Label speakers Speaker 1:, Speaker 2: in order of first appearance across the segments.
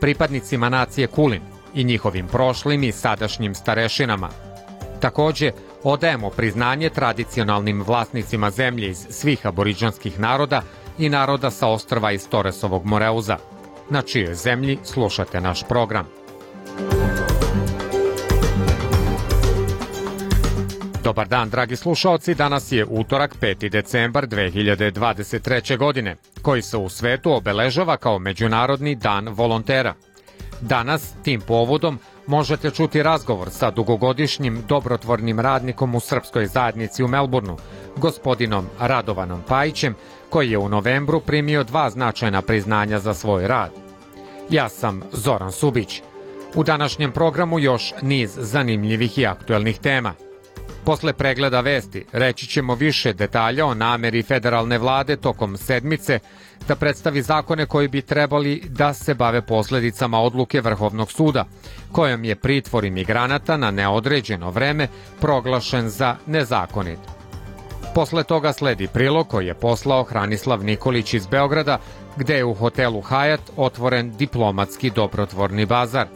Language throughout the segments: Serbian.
Speaker 1: pripadnicima nacije Kulin i njihovim prošlim i sadašnjim starešinama. Takođe, odajemo priznanje tradicionalnim vlasnicima zemlje iz svih aboriđanskih naroda i naroda sa ostrva iz Toresovog Moreuza, na čijoj zemlji slušate naš program. Dobar dan, dragi slušaoci. Danas je utorak 5. decembar 2023. godine, koji se u svetu obeležava kao Međunarodni dan volontera. Danas, tim povodom, možete čuti razgovor sa dugogodišnjim dobrotvornim radnikom u srpskoj zajednici u Melbourneu, gospodinom Radovanom Pajićem, koji je u novembru primio dva značajna priznanja za svoj rad. Ja sam Zoran Subić. U današnjem programu još niz zanimljivih i aktuelnih tema – Posle pregleda vesti reći ćemo više detalja o nameri federalne vlade tokom sedmice da predstavi zakone koji bi trebali da se bave posledicama odluke Vrhovnog suda, kojom je pritvor imigranata na neodređeno vreme proglašen za nezakonit. Posle toga sledi prilog koji je poslao Hranislav Nikolić iz Beograda, gde je u hotelu Hyatt otvoren diplomatski dobrotvorni bazar.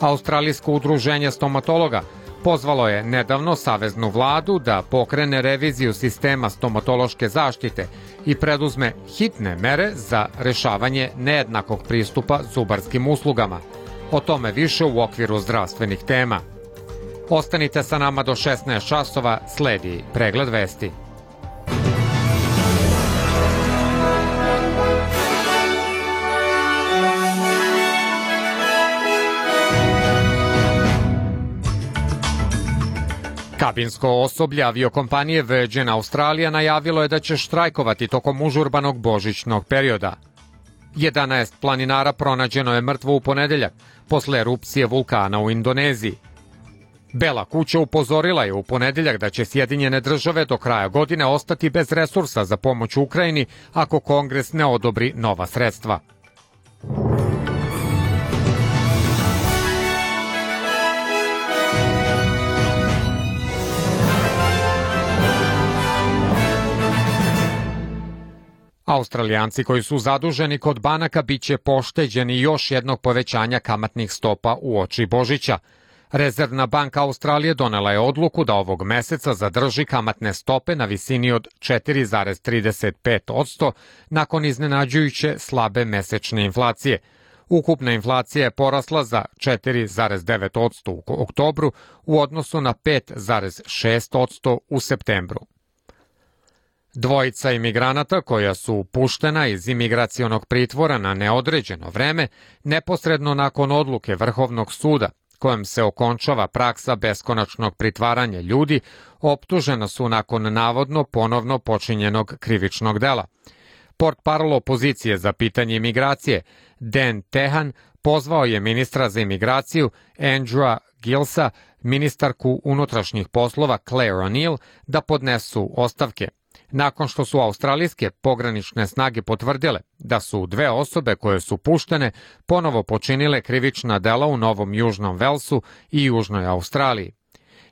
Speaker 1: Australijsko udruženje stomatologa – pozvalo je nedavno Saveznu vladu da pokrene reviziju sistema stomatološke zaštite i preduzme hitne mere za rešavanje nejednakog pristupa zubarskim uslugama. O tome više u okviru zdravstvenih tema. Ostanite sa nama do 16 časova, sledi pregled vesti. Kabinsko osoblje aviokompanije Virgin Australia najavilo je da će štrajkovati tokom užurbanog božićnog perioda. 11 planinara pronađeno je mrtvo u ponedeljak posle erupcije vulkana u Indoneziji. Bela kuća upozorila je u ponedeljak da će Sjedinjene države do kraja godine ostati bez resursa za pomoć Ukrajini ako Kongres ne odobri nova sredstva. Australijanci koji su zaduženi kod banaka biće pošteđeni još jednog povećanja kamatnih stopa u oči Božića. Rezervna banka Australije donela je odluku da ovog meseca zadrži kamatne stope na visini od 4,35% nakon iznenađujuće slabe mesečne inflacije. Ukupna inflacija je porasla za 4,9% u oktobru u odnosu na 5,6% u septembru. Dvojica imigranata koja su puštena iz imigracionog pritvora na neodređeno vreme neposredno nakon odluke Vrhovnog suda kojem se okončava praksa beskonačnog pritvaranja ljudi, optužena su nakon navodno ponovno počinjenog krivičnog dela. Port parol opozicije za pitanje imigracije, Dan Tehan, pozvao je ministra za imigraciju Andrewa Gilsa, ministarku unutrašnjih poslova Claire O'Neill da podnesu ostavke – nakon što su australijske pogranične snage potvrdile da su dve osobe koje su puštene ponovo počinile krivična dela u Novom Južnom Velsu i Južnoj Australiji.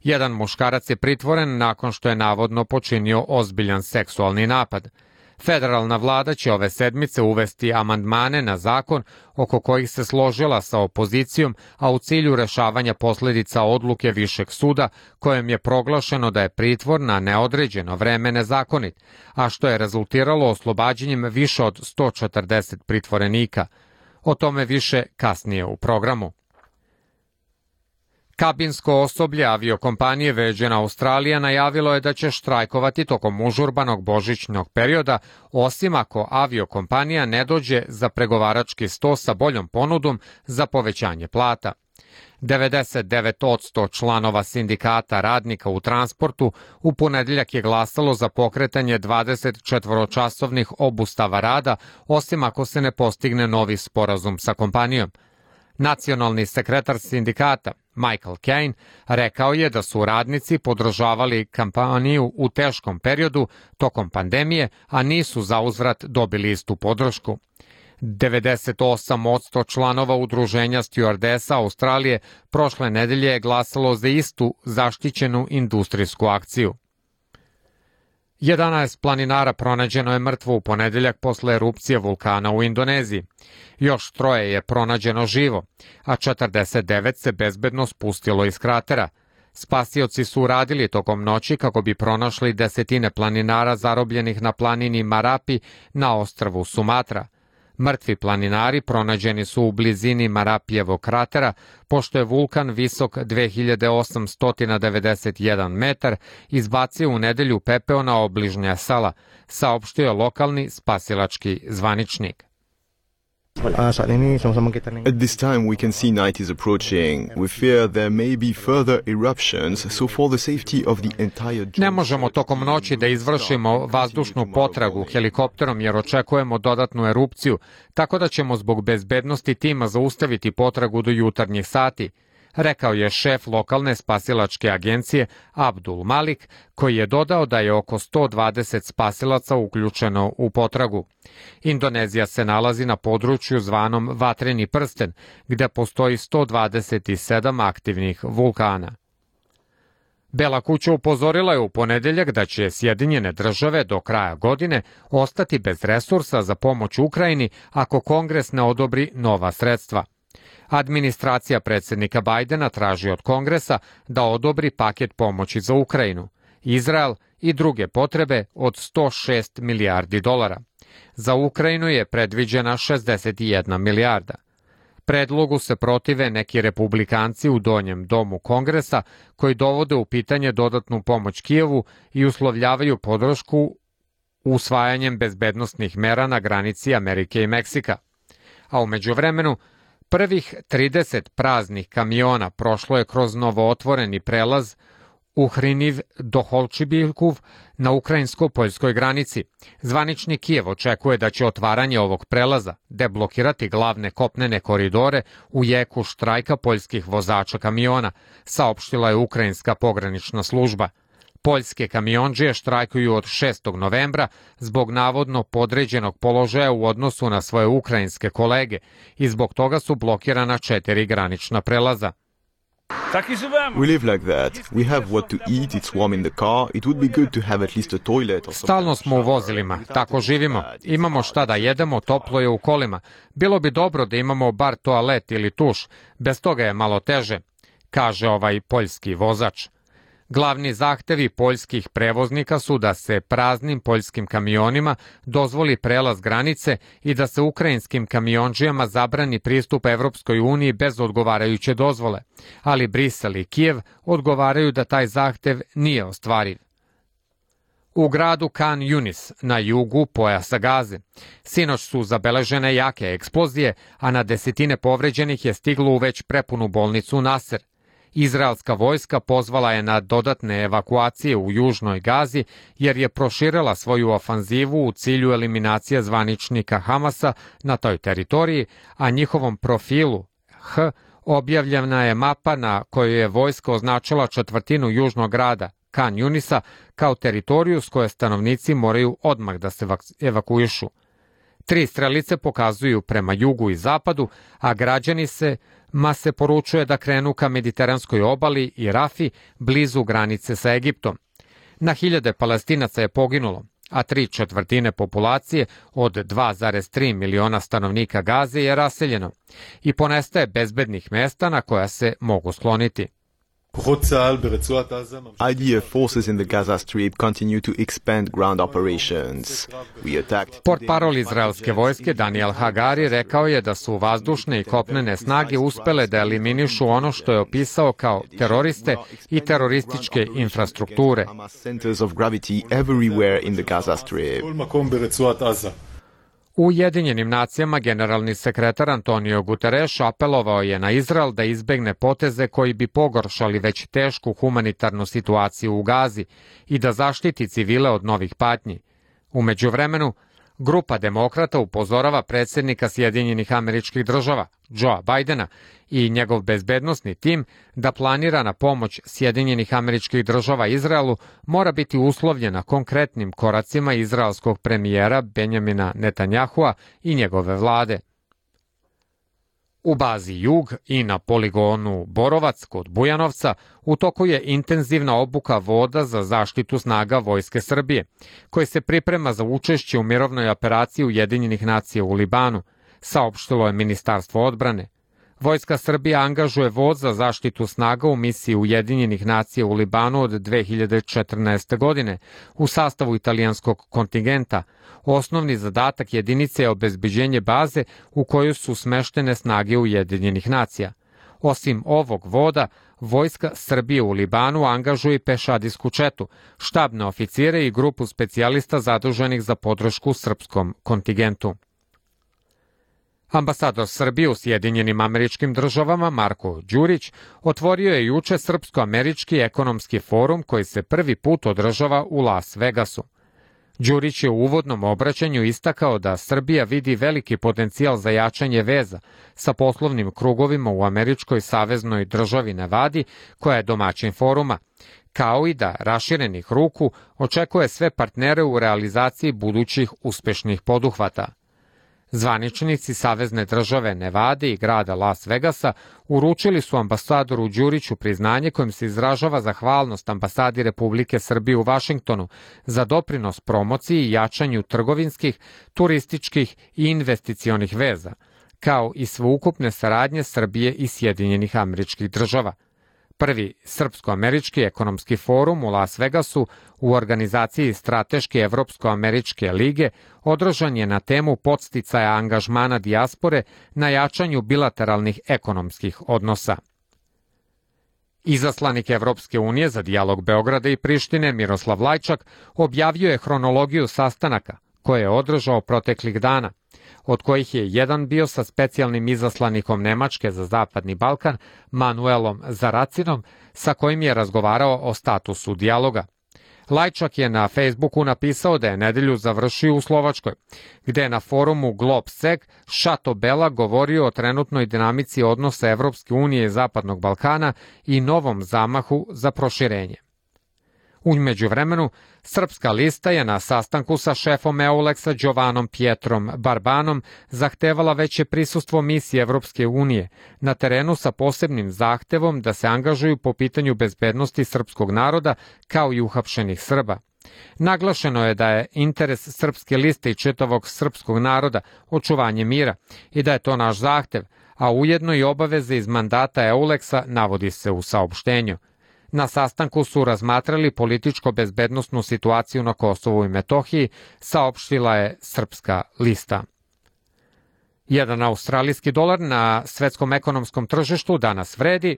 Speaker 1: Jedan muškarac je pritvoren nakon što je navodno počinio ozbiljan seksualni napad – Federalna vlada će ove sedmice uvesti amandmane na zakon oko kojih se složila sa opozicijom, a u cilju rešavanja posledica odluke Višeg suda, kojem je proglašeno da je pritvor na neodređeno vreme nezakonit, a što je rezultiralo oslobađanjem više od 140 pritvorenika. O tome više kasnije u programu. Kabinsko osoblje aviokompanije Virgin Australija najavilo je da će štrajkovati tokom užurbanog božićnog perioda, osim ako aviokompanija ne dođe za pregovarački sto sa boljom ponudom za povećanje plata. 99% članova sindikata radnika u transportu u ponedeljak je glasalo za pokretanje 24-časovnih obustava rada, osim ako se ne postigne novi sporazum sa kompanijom – Nacionalni sekretar sindikata Michael Kane rekao je da su radnici podržavali kampaniju u teškom periodu tokom pandemije, a nisu za uzvrat dobili istu podršku. 98% članova udruženja stewardesa Australije prošle nedelje je glasalo za istu zaštićenu industrijsku akciju. 11 planinara pronađeno je mrtvo u ponedeljak posle erupcije vulkana u Indoneziji. Još troje je pronađeno živo, a 49 se bezbedno spustilo iz kratera. Spasioci su uradili tokom noći kako bi pronašli desetine planinara zarobljenih na planini Marapi na ostrvu Sumatra – Mrtvi planinari pronađeni su u blizini Marapijevog kratera, pošto je vulkan visok 2891 metar izbacio u nedelju pepeo na obližnja sala, saopštio je lokalni spasilački zvaničnik.
Speaker 2: At this time, we can see night is approaching. We fear there may be further eruptions, so for the safety of the entire...
Speaker 1: Ne možemo tokom noći da izvršimo vazdušnu potragu helikopterom jer očekujemo dodatnu erupciju, tako da ćemo zbog bezbednosti tima zaustaviti potragu do jutarnjih sati rekao je šef lokalne spasilačke agencije Abdul Malik, koji je dodao da je oko 120 spasilaca uključeno u potragu. Indonezija se nalazi na području zvanom Vatreni prsten, gde postoji 127 aktivnih vulkana. Bela kuća upozorila je u ponedeljak da će Sjedinjene države do kraja godine ostati bez resursa za pomoć Ukrajini ako Kongres ne odobri nova sredstva. Administracija predsednika Bajdena traži od Kongresa da odobri paket pomoći za Ukrajinu, Izrael i druge potrebe od 106 milijardi dolara. Za Ukrajinu je predviđena 61 milijarda. Predlogu se protive neki republikanci u donjem domu Kongresa koji dovode u pitanje dodatnu pomoć Kijevu i uslovljavaju podršku usvajanjem bezbednostnih mera na granici Amerike i Meksika. A umeđu vremenu, Prvih 30 praznih kamiona prošlo je kroz novootvoreni prelaz u Hriniv do Holčibikuv na ukrajinsko-poljskoj granici. Zvanični Kijev očekuje da će otvaranje ovog prelaza deblokirati glavne kopnene koridore u jeku štrajka poljskih vozača kamiona, saopštila je ukrajinska pogranična služba – Poljske kamionđije štrajkuju od 6. novembra zbog navodno podređenog položaja u odnosu na svoje ukrajinske kolege i zbog toga su blokirana četiri granična prelaza.
Speaker 2: We live like that. We have what to eat, it's warm in the car. It would be good to have at least a toilet or
Speaker 1: Stalno smo u vozilima, tako živimo. Imamo šta da jedemo, toplo je u kolima. Bilo bi dobro da imamo bar toalet ili tuš, bez toga je malo teže, kaže ovaj poljski vozač. Glavni zahtevi poljskih prevoznika su da se praznim poljskim kamionima dozvoli prelaz granice i da se ukrajinskim kamionđijama zabrani pristup Evropskoj uniji bez odgovarajuće dozvole, ali Brisel i Kijev odgovaraju da taj zahtev nije ostvariv. U gradu Kan Yunis, na jugu pojasa Gaze. Sinoć su zabeležene jake eksplozije, a na desetine povređenih je stiglo u već prepunu bolnicu Naser. Izraelska vojska pozvala je na dodatne evakuacije u južnoj Gazi jer je proširila svoju ofanzivu u cilju eliminacije zvaničnika Hamasa na toj teritoriji, a njihovom profilu H objavljena je mapa na kojoj je vojska označila četvrtinu južnog grada Kan Junisa kao teritoriju s koje stanovnici moraju odmah da se evakuišu. Tri strelice pokazuju prema jugu i zapadu, a građani se ma se poručuje da krenu ka mediteranskoj obali i Rafi blizu granice sa Egiptom. Na hiljade palestinaca je poginulo, a tri četvrtine populacije od 2,3 miliona stanovnika Gaze je raseljeno i ponestaje bezbednih mesta na koja se mogu skloniti.
Speaker 2: IDF forces in the Gaza Strip continue to expand ground operations. We attacked...
Speaker 1: Port parol izraelske vojske Daniel Hagari rekao je da su vazdušne i kopnene snage uspele da eliminišu ono što je opisao kao teroriste i terorističke infrastrukture.
Speaker 2: Centers of gravity everywhere in the Gaza Strip.
Speaker 1: U Ujedinjenim nacijama generalni sekretar Antonio Guterres apelovao je na Izrael da izbegne poteze koji bi pogoršali već tešku humanitarnu situaciju u Gazi i da zaštiti civile od novih patnji. Umeđu vremenu, Grupa demokrata upozorava predsednika Sjedinjenih američkih država, Joea Bidena, i njegov bezbednostni tim da planirana pomoć Sjedinjenih američkih država Izraelu mora biti uslovljena konkretnim koracima izraelskog premijera Benjamina Netanjahua i njegove vlade – U bazi Jug i na poligonu Borovac kod Bujanovca u toku je intenzivna obuka voda za zaštitu snaga Vojske Srbije, koji se priprema za učešće u mirovnoj operaciji Ujedinjenih nacija u Libanu, saopštilo je Ministarstvo odbrane. Vojska Srbija angažuje voz za zaštitu snaga u misiji Ujedinjenih nacija u Libanu od 2014. godine u sastavu italijanskog kontingenta. Osnovni zadatak jedinice je obezbeđenje baze u kojoj su smeštene snage Ujedinjenih nacija. Osim ovog voda, Vojska Srbije u Libanu angažuje pešadijsku četu, štabne oficire i grupu specijalista zaduženih za podršku srpskom kontingentu. Ambasador Srbije u Sjedinjenim američkim državama Marko Đurić otvorio je juče Srpsko-američki ekonomski forum koji se prvi put održava u Las Vegasu. Đurić je u uvodnom obraćanju istakao da Srbija vidi veliki potencijal za jačanje veza sa poslovnim krugovima u američkoj saveznoj državi Nevadi, koja je domaćin foruma, kao i da raširenih ruku očekuje sve partnere u realizaciji budućih uspešnih poduhvata – Zvaničnici Savezne države Nevade i grada Las Vegasa uručili su ambasadoru Đuriću priznanje kojim se izražava zahvalnost ambasadi Republike Srbije u Vašingtonu za doprinos promociji i jačanju trgovinskih, turističkih i investicionih veza, kao i sveukupne saradnje Srbije i Sjedinjenih američkih država – Prvi Srpsko-američki ekonomski forum u Las Vegasu u organizaciji Strateške Evropsko-američke lige održan je na temu podsticaja angažmana dijaspore na jačanju bilateralnih ekonomskih odnosa. Izaslanik Evropske unije za dijalog Beograda i Prištine Miroslav Lajčak objavio je hronologiju sastanaka koje je održao proteklih dana – od kojih je jedan bio sa specijalnim izaslanikom Nemačke za Zapadni Balkan, Manuelom Zaracinom, sa kojim je razgovarao o statusu dijaloga. Lajčak je na Facebooku napisao da je nedelju završio u Slovačkoj, gde je na forumu Globsec Šato Bela govorio o trenutnoj dinamici odnosa Evropske unije i Zapadnog Balkana i novom zamahu za proširenje. Umeđu vremenu, Srpska lista je na sastanku sa šefom Euleksa Đovanom Pietrom Barbanom zahtevala veće prisustvo misije Evropske unije na terenu sa posebnim zahtevom da se angažuju po pitanju bezbednosti srpskog naroda kao i uhapšenih Srba. Naglašeno je da je interes Srpske liste i četavog srpskog naroda očuvanje mira i da je to naš zahtev, a ujedno i obaveze iz mandata Euleksa navodi se u saopštenju – Na sastanku su razmatrali političko-bezbednostnu situaciju na Kosovu i Metohiji, saopštila je Srpska lista. Jedan australijski dolar na svetskom ekonomskom tržištu danas vredi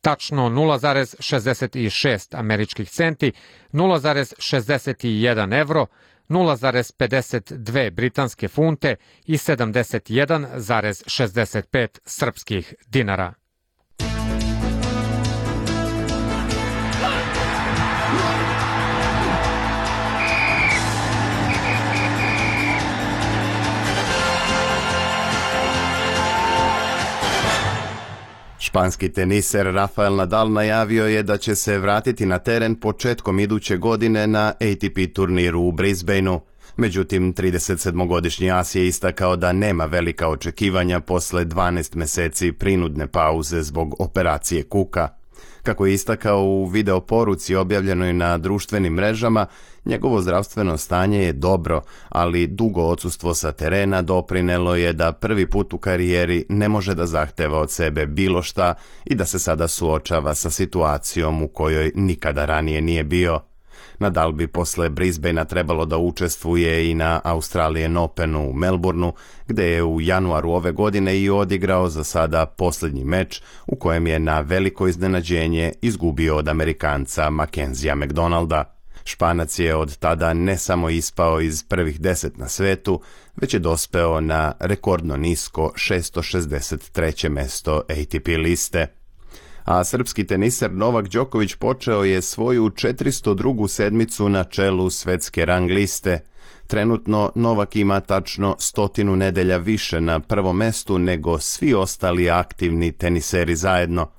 Speaker 1: tačno 0,66 američkih centi, 0,61 evro, 0,52 britanske funte i 71,65 srpskih dinara.
Speaker 3: Španski teniser Rafael Nadal najavio je da će se vratiti na teren početkom iduće godine na ATP turniru u Brisbaneu. Međutim, 37-godišnji As je istakao da nema velika očekivanja posle 12 meseci prinudne pauze zbog operacije kuka. Kako je istakao u video poruci objavljenoj na društvenim mrežama, njegovo zdravstveno stanje je dobro, ali dugo odsustvo sa terena doprinelo je da prvi put u karijeri ne može da zahteva od sebe bilo šta i da se sada suočava sa situacijom u kojoj nikada ranije nije bio. Nadal bi posle Brisbanea trebalo da učestvuje i na Australian Openu u Melbourneu, gde je u januaru ove godine i odigrao za sada poslednji meč u kojem je na veliko iznenađenje izgubio od Amerikanca Mackenzija McDonalda. Španac je od tada ne samo ispao iz prvih deset na svetu, već je dospeo na rekordno nisko 663. mesto ATP liste – a srpski teniser Novak Đoković počeo je svoju 402. sedmicu na čelu svetske rang liste. Trenutno Novak ima tačno stotinu nedelja više na prvom mestu nego svi ostali aktivni teniseri zajedno.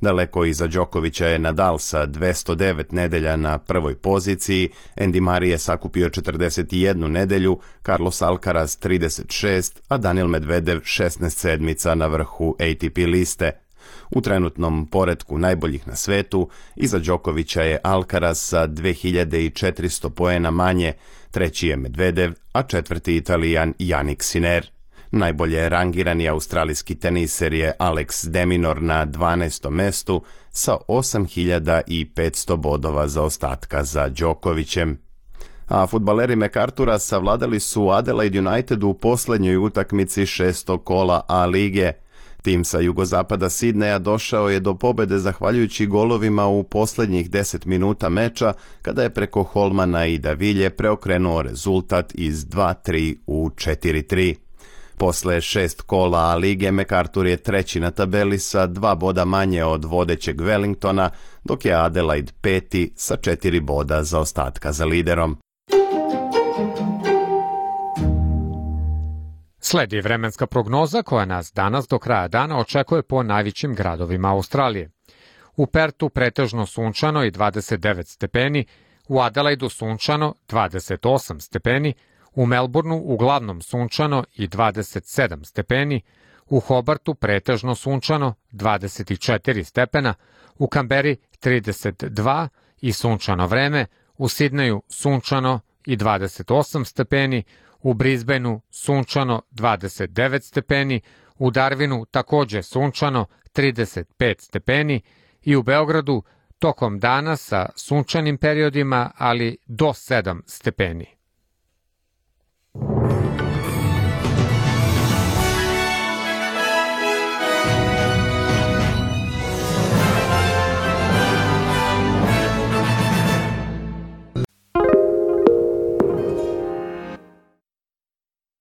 Speaker 3: Daleko iza Đokovića je Nadal sa 209 nedelja na prvoj poziciji, Andy Marije sakupio 41 nedelju, Carlos Alcaraz 36, a Daniel Medvedev 16 sedmica na vrhu ATP liste. U trenutnom poredku najboljih na svetu, iza Đokovića je Alcaraz sa 2400 poena manje, treći je Medvedev, a četvrti Italijan Janik Siner. Najbolje rangirani australijski teniser je Alex Deminor na 12. mestu sa 8500 bodova za ostatka za Đokovićem. A futbaleri MacArthura savladali su Adelaide United u poslednjoj utakmici šestog kola A lige. Tim sa jugozapada Sidneja došao je do pobede zahvaljujući golovima u poslednjih 10 minuta meča kada je preko Holmana i Davilje preokrenuo rezultat iz 2-3 u 4-3. Posle šest kola lige MacArthur je treći na tabeli sa dva boda manje od vodećeg Wellingtona, dok je Adelaide peti sa četiri boda za ostatka za liderom.
Speaker 1: Sledi vremenska prognoza koja nas danas do kraja dana očekuje po najvećim gradovima Australije. U Pertu pretežno sunčano i 29 stepeni, u Adelaidu sunčano 28 stepeni, u Melbourneu uglavnom sunčano i 27 stepeni, u Hobartu pretežno sunčano 24 stepena, u Kamberi 32 i sunčano vreme, u Sidneju sunčano i 28 stepeni, u Brisbaneu sunčano 29 stepeni, u Darwinu takođe sunčano 35 stepeni i u Beogradu tokom dana sa sunčanim periodima, ali do 7 stepeni.